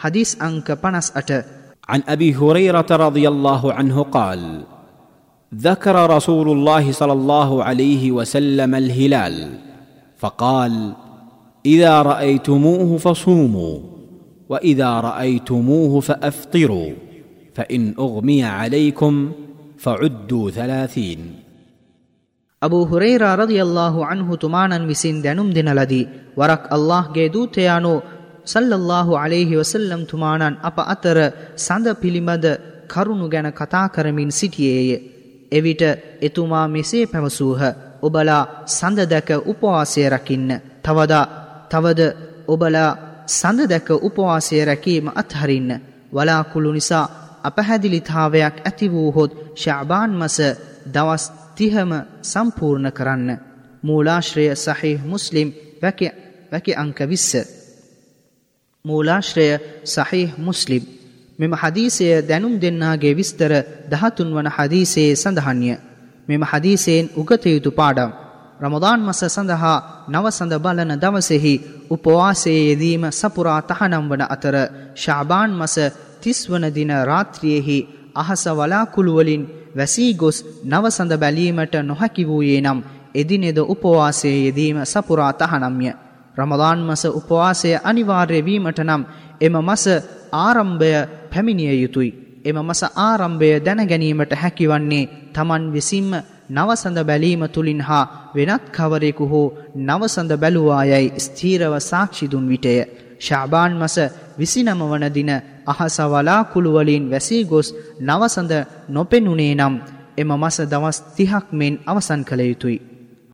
حديث أنك بنس أتى عن أبي هريرة رضي الله عنه قال ذكر رسول الله صلى الله عليه وسلم الهلال فقال إذا رأيتموه فصوموا وإذا رأيتموه فأفطروا فإن أغمي عليكم فعدوا ثلاثين. Abu ಹುರೈರ ರದಿಯಲ್ಲಾಹು ಅನ್ಹು ತುಮಾನನ್ machine ದೆನುಮ್ ದಿನಲದಿ الله جيدو تيانو සල්ලල්ලාහු අලෙහි වසල්ලම් තුමානන් අප අතර සඳ පිළිබඳ කරුණු ගැන කතා කරමින් සිටියේය. එවිට එතුමා මෙසේ පැවසූහ ඔබලා සඳ දැක උපවාසය රකින්න. තවදා තවද ඔබලා සඳ දැක උපවාසය රැකීම අත්හරින්න. වලාකුළු නිසා අපහැදිලිතාවයක් ඇති වූහොත් ශාබාන් මස දවස් තිහම සම්පූර්ණ කරන්න. මූලාශ්‍රය සහි මුස්ලිම් වැකි අංක විස්ස. මූලාශ්‍රය සහිහ මුස්ලිම් මෙම හදීසය දැනුම් දෙන්නාගේ විස්තර දහතුන් වන හදීසයේ සඳහන්ය. මෙම හදීසයෙන් උගතයුතු පාඩම්. රමදාන් මස සඳහා නවසඳ බලන දවසෙහි උපවාසයේ යෙදීම සපුරා තහනම් වන අතර ශාබාන් මස තිස්වන දින රාත්‍රියෙහි අහස වලාකුළුවලින් වැසී ගොස් නවසඳ බැලීමට නොහැකි වූයේ නම් එදිනෙද උපවාසයේ යෙදීම සපුරා තහනම්ය. රමදාන් මස උපවාසය අනිවාර්ය වීමට නම් එම මස ආරම්භය පැමිණිය යුතුයි. එම මස ආරම්භය දැනගැනීමට හැකිවන්නේ තමන් විසින්ම නවසඳ බැලීම තුළින් හා වෙනත් කවරෙකු හෝ නවසඳ බැලුවායයි ස්ථීරව සාක්ෂිදුන් විටය. ශාබාන් මස විසිනම වන දින අහස වලාකුළුවලින් වැසී ගොස් නවසඳ නොපෙනුනේ නම් එම මස දවස් තිහක් මෙන් අවසන් කළ යුතුයි.